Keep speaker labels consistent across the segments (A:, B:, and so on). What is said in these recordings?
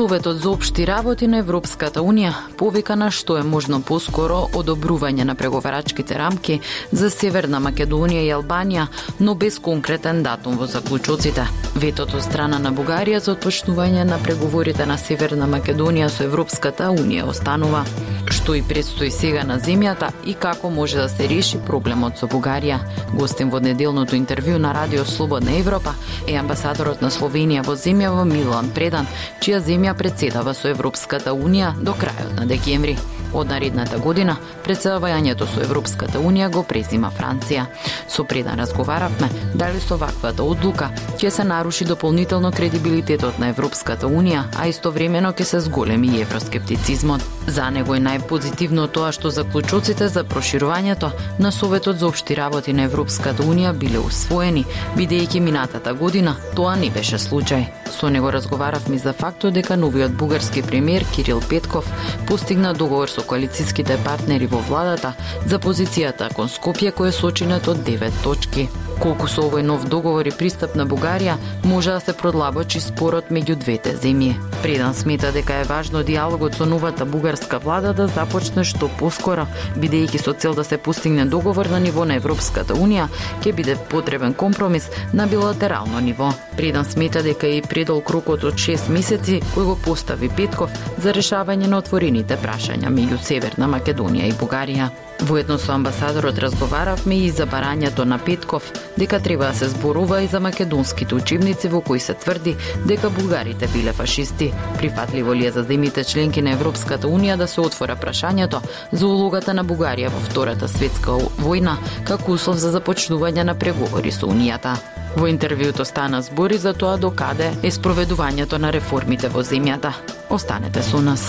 A: Советот за општи работи на Европската Унија повика на што е можно поскоро одобрување на преговарачките рамки за Северна Македонија и Албанија, но без конкретен датум во заклучоците. Ветото страна на Бугарија за отпочнување на преговорите на Северна Македонија со Европската Унија останува. Што и предстои сега на земјата и како може да се реши проблемот со Бугарија. Гостин во неделното интервју на Радио Слободна Европа е амбасадорот на Словенија во земјава Милан Предан, чија земја Македонија председава со Европската Унија до крајот на декември. Од наредната година, председавањето со Европската Унија го презима Франција. Со предан разговаравме дали со ваквата одлука ќе се наруши дополнително кредибилитетот на Европската Унија, а истовремено ќе се зголеми и евроскептицизмот. За него е најпозитивно тоа што заклучоците за проширувањето на Советот за општи работи на Европската Унија биле усвоени, бидејќи минатата година тоа не беше случај. Со него разговаравме за фактот дека новиот бугарски премиер Кирил Петков постигна договор со коалициските партнери во владата за позицијата кон Скопје кој е сочинет од 9 точки. Колку со овој нов договор и пристап на Бугарија може да се продлабочи спорот меѓу двете земји. Предан смета дека е важно диалогот со новата бугарска влада да започне што поскоро, бидејќи со цел да се постигне договор на ниво на Европската Унија, ќе биде потребен компромис на билатерално ниво. Предан смета дека и предол крокот од 6 месеци кој го постави Петков за решавање на отворените прашања меѓу Северна Македонија и Бугарија. Воедно со амбасадорот разговаравме и за барањето на Петков, дека треба да се зборува и за македонските учебници во кои се тврди дека бугарите биле фашисти. Прифатливо ли е за земите членки на Европската Унија да се отвора прашањето за улогата на Бугарија во Втората светска војна како услов за започнување на преговори со Унијата? Во интервјуто стана збори за тоа докаде е спроведувањето на реформите во земјата. Останете со нас.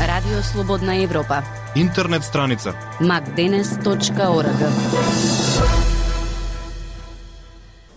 B: Радио Слободна Европа
C: интернет страница
B: macdenes.org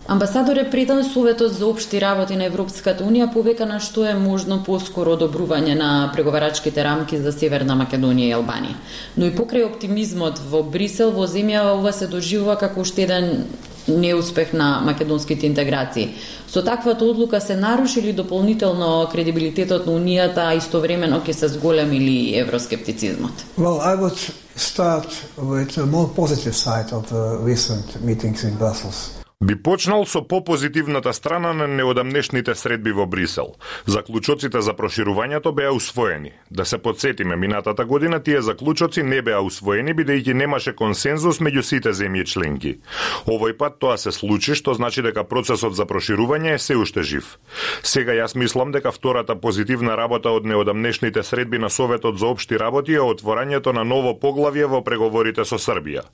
A: Амбасадор е предан Советот за обшти работи на Европската Унија повека на што е можно поскоро одобрување на преговарачките рамки за Северна Македонија и Албанија. Но и покрај оптимизмот во Брисел, во земја ова се доживува како уште еден неуспех на македонските интеграции. Со таквата одлука се наруши ли дополнително кредибилитетот на Унијата, а истовремено ќе се зголеми ли евроскептицизмот?
D: Well, I would start with a more positive side of the recent meetings in Brussels.
E: Би почнал со попозитивната страна на неодамнешните средби во Брисел. Заклучоците за проширувањето беа усвоени. Да се подсетиме, минатата година тие заклучоци не беа усвоени бидејќи немаше консензус меѓу сите земји членки. Овој пат тоа се случи, што значи дека процесот за проширување е се уште жив. Сега јас мислам дека втората позитивна работа од неодамнешните средби на Советот за општи работи е отворањето на ново поглавје во преговорите со Србија.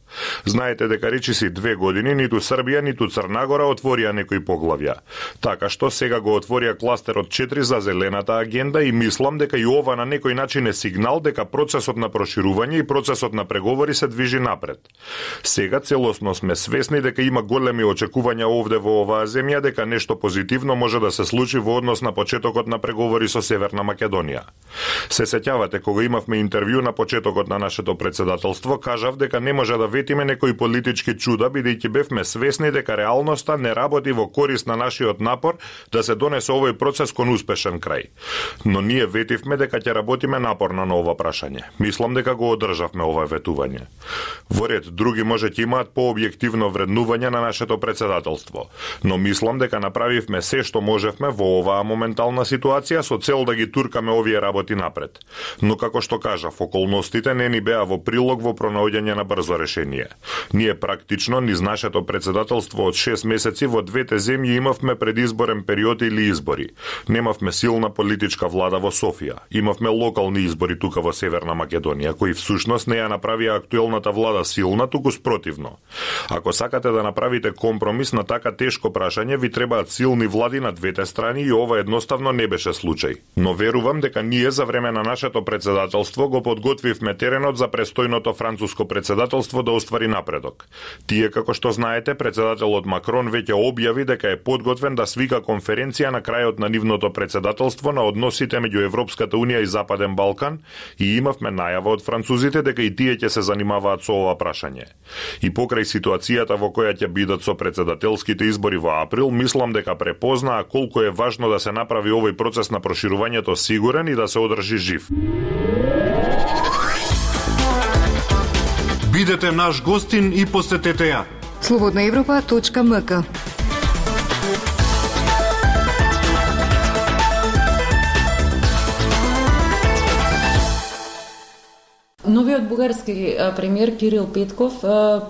E: Знаете дека речиси две години ниту Србија ниту Црнагора отворија некои поглавја. Така што сега го отворија кластерот 4 за зелената агенда и мислам дека и ова на некој начин е сигнал дека процесот на проширување и процесот на преговори се движи напред. Сега целосно сме свесни дека има големи очекувања овде во оваа земја дека нешто позитивно може да се случи во однос на почетокот на преговори со Северна Македонија. Се сеќавате кога имавме интервју на почетокот на нашето председателство, кажав дека не може да ветиме некои политички чуда бидејќи бевме свесни дека реалноста не работи во корист на нашиот напор да се донесе овој процес кон успешен крај. Но ние ветивме дека ќе работиме напорно на ова прашање. Мислам дека го одржавме ова ветување. Во ред други може ќе имаат пообјективно вреднување на нашето председателство, но мислам дека направивме се што можевме во оваа моментална ситуација со цел да ги туркаме овие работи напред. Но како што кажав, околностите не ни беа во прилог во пронаоѓање на брзо решение. Ние практично низ нашето председателство од 6 месеци во двете земји имавме предизборен период или избори. Немавме силна политичка влада во Софија. Имавме локални избори тука во Северна Македонија, кои всушност не ја направија актуелната влада силна, туку спротивно. Ако сакате да направите компромис на така тешко прашање, ви требаат силни влади на двете страни и ова едноставно не беше случај. Но верувам дека ние за време на нашето председателство го подготвивме теренот за престојното француско председателство да оствари напредок. Тие, како што знаете, председателот Претседателот Макрон веќе објави дека е подготвен да свика конференција на крајот на нивното председателство на односите меѓу Европската унија и Западен Балкан и имавме најава од французите дека и тие ќе се занимаваат со ова прашање. И покрај ситуацијата во која ќе бидат со председателските избори во април, мислам дека препознаа колку е важно да се направи овој процес на проширувањето сигурен и да се одржи жив.
C: Бидете наш гостин и посетете ја.
F: Слободнаевропа.мк
A: Новиот бугарски премиер Кирил Петков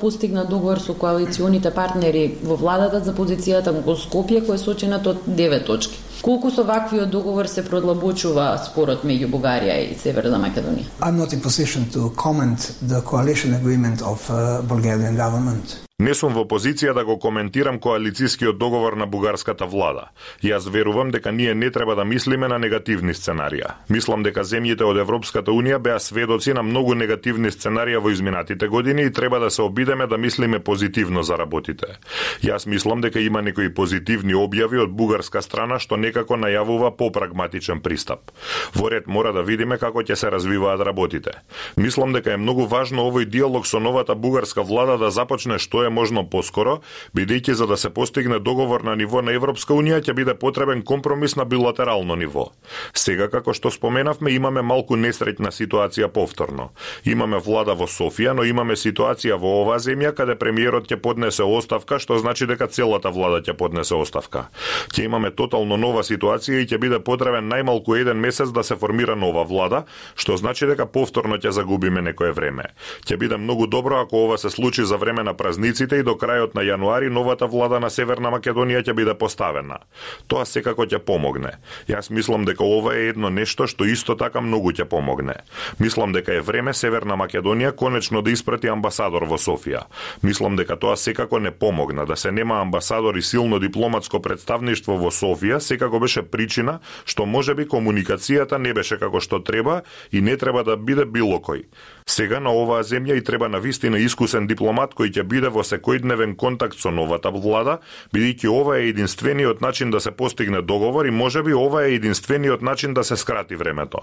A: постигна договор со коалиционите партнери во владата за позицијата во Скопје кој е сочинат од 9 точки. Колку со ваквиот договор се продлабочува спорот меѓу Бугарија и Северна Македонија?
D: I'm not in position to comment the coalition agreement of uh, Bulgarian government.
E: Не сум во позиција да го коментирам коалицискиот договор на бугарската влада. Јас верувам дека ние не треба да мислиме на негативни сценарија. Мислам дека земјите од Европската Унија беа сведоци на многу негативни сценарија во изминатите години и треба да се обидеме да мислиме позитивно за работите. Јас мислам дека има некои позитивни објави од бугарска страна што некако најавува попрагматичен пристап. Во ред мора да видиме како ќе се развиваат работите. Мислам дека е многу важно овој диалог со новата бугарска влада да започне што е можно поскоро, бидејќи за да се постигне договор на ниво на Европска унија ќе биде потребен компромис на билатерално ниво. Сега како што споменавме имаме малку несреќна ситуација повторно. Имаме влада во Софија, но имаме ситуација во оваа земја каде премиерот ќе поднесе оставка, што значи дека целата влада ќе поднесе оставка. Ќе имаме тотално нова ситуација и ќе биде потребен најмалку еден месец да се формира нова влада, што значи дека повторно ќе загубиме некое време. Ќе биде многу добро ако ова се случи за време на празници месеците и до крајот на јануари новата влада на Северна Македонија ќе биде поставена. Тоа секако ќе помогне. Јас мислам дека ова е едно нешто што исто така многу ќе помогне. Мислам дека е време Северна Македонија конечно да испрати амбасадор во Софија. Мислам дека тоа секако не помогна да се нема амбасадор и силно дипломатско представништво во Софија, секако беше причина што можеби комуникацијата не беше како што треба и не треба да биде било кој. Сега на оваа земја и треба на вистина искусен дипломат кој ќе биде во секојдневен контакт со новата влада, бидејќи ова е единствениот начин да се постигне договор и можеби ова е единствениот начин да се скрати времето.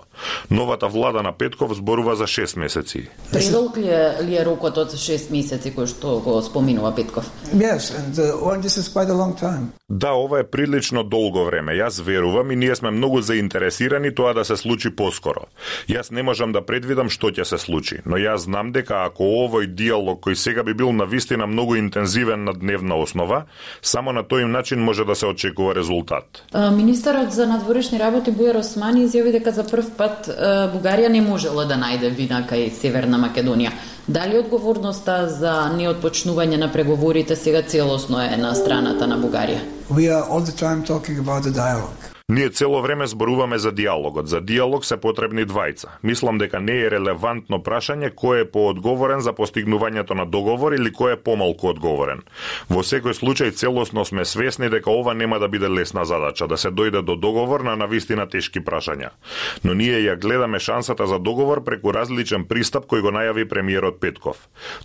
E: Новата влада на Петков зборува за 6 месеци.
A: Предолг ли е, ли е рокот од 6 месеци кој што го споминува Петков?
D: Yes, and uh, this is quite a long time.
E: Да, ова е прилично долго време. Јас верувам и ние сме многу заинтересирани тоа да се случи поскоро. Јас не можам да предвидам што ќе се случи, но јас знам дека ако овој диалог кој сега би бил на вистина многу интензивен на дневна основа, само на тој начин може да се очекува резултат.
A: Министерот за надворешни работи Бујар Османи изјави дека за прв пат Бугарија не можела да најде вина кај Северна Македонија. Дали одговорноста за неотпочнување на преговорите сега целосно е на страната на Бугарија?
D: We are all the time talking about the dialogue.
E: Ние цело време зборуваме за диалогот. За диалог се потребни двајца. Мислам дека не е релевантно прашање кој е поодговорен за постигнувањето на договор или кој е помалку одговорен. Во секој случај целосно сме свесни дека ова нема да биде лесна задача, да се дојде до договор на навистина тешки прашања. Но ние ја гледаме шансата за договор преку различен пристап кој го најави премиерот Петков.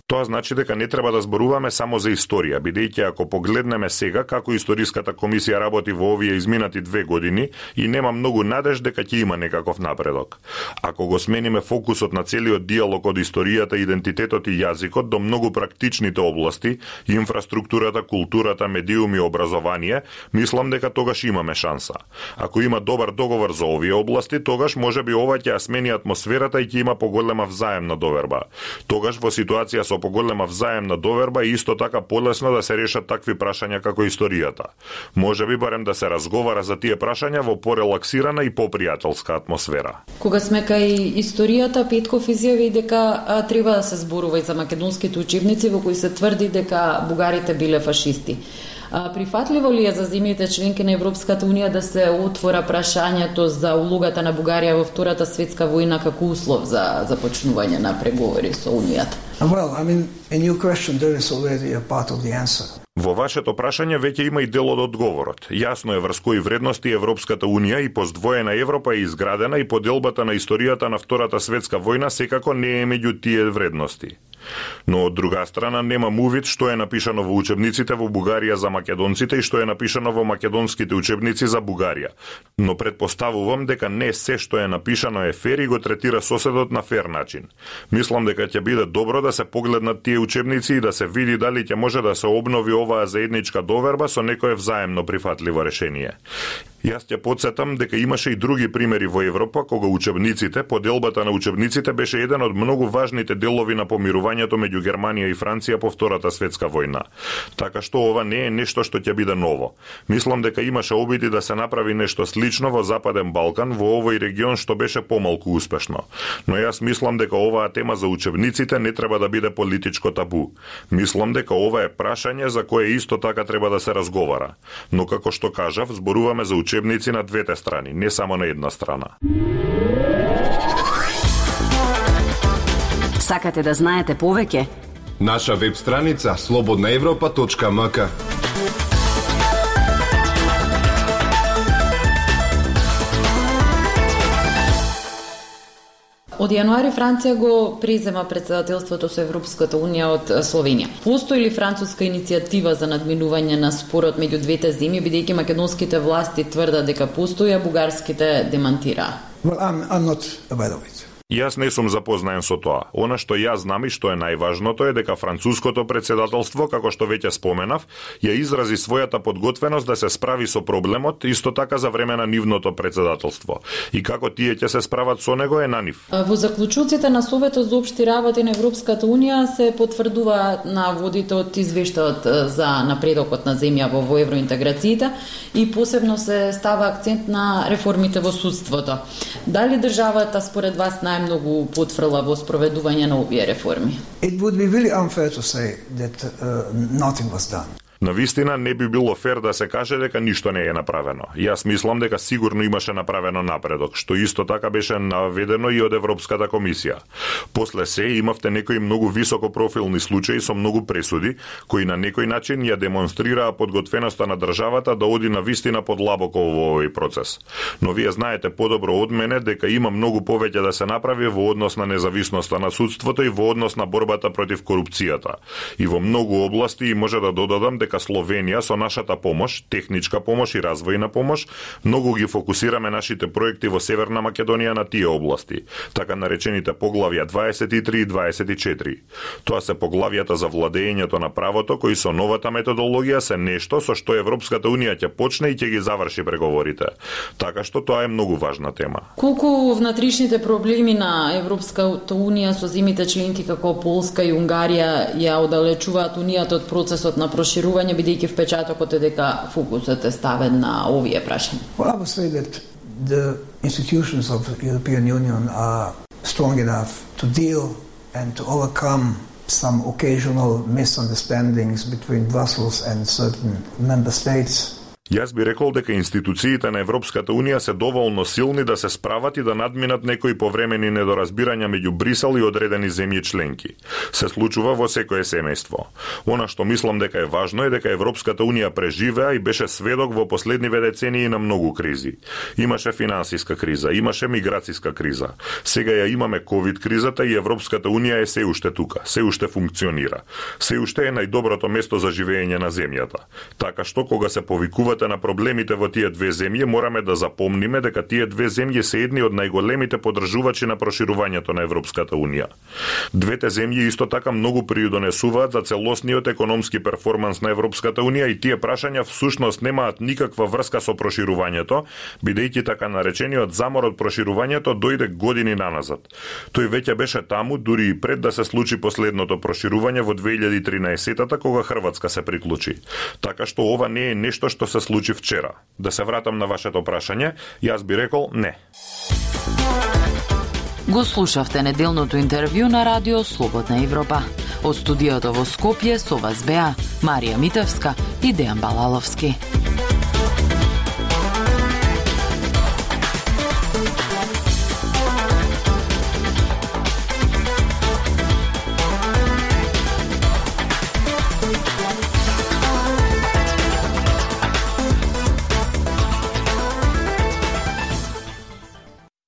E: Тоа значи дека не треба да зборуваме само за историја, бидејќи ако погледнеме сега како историската комисија работи во овие изминати две години, години и нема многу надеж дека ќе има некаков напредок. Ако го смениме фокусот на целиот диалог од историјата, идентитетот и јазикот до многу практичните области, инфраструктурата, културата, медиум и образование, мислам дека тогаш имаме шанса. Ако има добар договор за овие области, тогаш може би ова ќе смени атмосферата и ќе има поголема взаемна доверба. Тогаш во ситуација со поголема взаемна доверба е исто така полесно да се решат такви прашања како историјата. Може би барем да се разговара за тие прашања прашања во порелаксирана и попријателска атмосфера.
A: Кога сме кај историјата, Петков изјави дека а, треба да се зборува и за македонските учебници во кои се тврди дека бугарите биле фашисти. А, прифатливо ли е за земјите членки на Европската Унија да се отвора прашањето за улогата на Бугарија во Втората светска војна како услов за започнување на преговори со Унијата?
D: Well, I mean, in your question there is already a part of the answer.
E: Во вашето прашање веќе има и дел од одговорот. Јасно е врз кои вредности Европската Унија и поздвоена Европа е изградена и поделбата на историјата на Втората светска војна секако не е меѓу тие вредности. Но од друга страна немам увид што е напишано во учебниците во Бугарија за македонците и што е напишано во македонските учебници за Бугарија. Но предпоставувам дека не се што е напишано е фер и го третира соседот на фер начин. Мислам дека ќе биде добро да се погледнат тие учебници и да се види дали ќе може да се обнови оваа заедничка доверба со некое взаемно прифатливо решение. Јас ќе подсетам дека имаше и други примери во Европа кога учебниците, поделбата на учебниците беше еден од многу важните делови на помирувањето меѓу Германија и Франција по Втората светска војна. Така што ова не е нешто што ќе биде ново. Мислам дека имаше обиди да се направи нешто слично во Западен Балкан, во овој регион што беше помалку успешно. Но јас мислам дека оваа тема за учебниците не треба да биде политичко табу. Мислам дека ова е прашање за кое исто така треба да се разговара. Но како што кажав, зборуваме за учебниците учебници на двете страни, не само на една страна.
B: Сакате да знаете повеќе?
G: Наша веб страница слободнаевропа.мк
A: Од јануари Франција го презема председателството со Европската Унија од Словенија. Постои ли француска иницијатива за надминување на спорот меѓу двете земји, бидејќи македонските власти тврдат дека постои, а бугарските демантира?
D: Well, I'm, I'm not aware of it.
E: Јас не сум запознаен со тоа. Она што јас знам и што е најважното е дека француското председателство, како што веќе споменав, ја изрази својата подготвеност да се справи со проблемот исто така за време на нивното председателство. И како тие ќе се справат со него е на нив.
A: Во заклучуците на Советот за општи работи на Европската Унија се потврдува наводите од извештајот за напредокот на земја во евроинтеграциите и посебно се става акцент на реформите во судството. Дали државата според вас на најмногу потврла во спроведување на овие реформи?
D: It would be really unfair to say that uh, nothing was done.
E: На вистина не би било фер да се каже дека ништо не е направено. Јас мислам дека сигурно имаше направено напредок, што исто така беше наведено и од Европската комисија. После се имавте некои многу високо профилни случаи со многу пресуди, кои на некој начин ја демонстрираа подготвеноста на државата да оди на вистина подлабоко во овој процес. Но вие знаете подобро од мене дека има многу повеќе да се направи во однос на независноста на судството и во однос на борбата против корупцијата. И во многу области и може да додадам дека дека Словенија со нашата помош, техничка помош и развојна помош, многу ги фокусираме нашите проекти во Северна Македонија на тие области, така наречените поглавја 23 и 24. Тоа се поглавјата за владењето на правото, кои со новата методологија се нешто со што Европската Унија ќе почне и ќе ги заврши преговорите. Така што тоа е многу важна тема.
A: Колку внатрешните проблеми на Европската Унија со земите членки како Полска и Унгарија ја оддалечуваат Унијата од процесот на проширување прашање бидејќи впечатокот е дека фокусот е ставен на овие прашања?
D: Well, I would say that the institutions of the European Union are strong enough to deal and to overcome some occasional misunderstandings between Brussels and certain member states
E: Јас би рекол дека институциите на Европската Унија се доволно силни да се справат и да надминат некои повремени недоразбирања меѓу Брисел и одредени земји членки. Се случува во секое семејство. Она што мислам дека е важно е дека Европската Унија преживеа и беше сведок во последниве децении на многу кризи. Имаше финансиска криза, имаше миграциска криза. Сега ја имаме ковид кризата и Европската Унија е се уште тука, се уште функционира. Се уште е најдоброто место за живење на земјата. Така што кога се повикува структурата на проблемите во тие две земји, мораме да запомниме дека тие две земји се едни од најголемите подржувачи на проширувањето на Европската Унија. Двете земји исто така многу придонесуваат за целосниот економски перформанс на Европската Унија и тие прашања всушност немаат никаква врска со проширувањето, бидејќи така наречениот замор од проширувањето дојде години наназад. Тој веќе беше таму дури и пред да се случи последното проширување во 2013-та кога Хрватска се приклучи. Така што ова не е нешто што се случи вчера. Да се вратам на вашето прашање, јас би рекол не.
A: Го слушавте неделното интервју на Радио Слободна Европа. Од студиото во Скопје со вас беа Марија Митевска и Дејан Балаловски.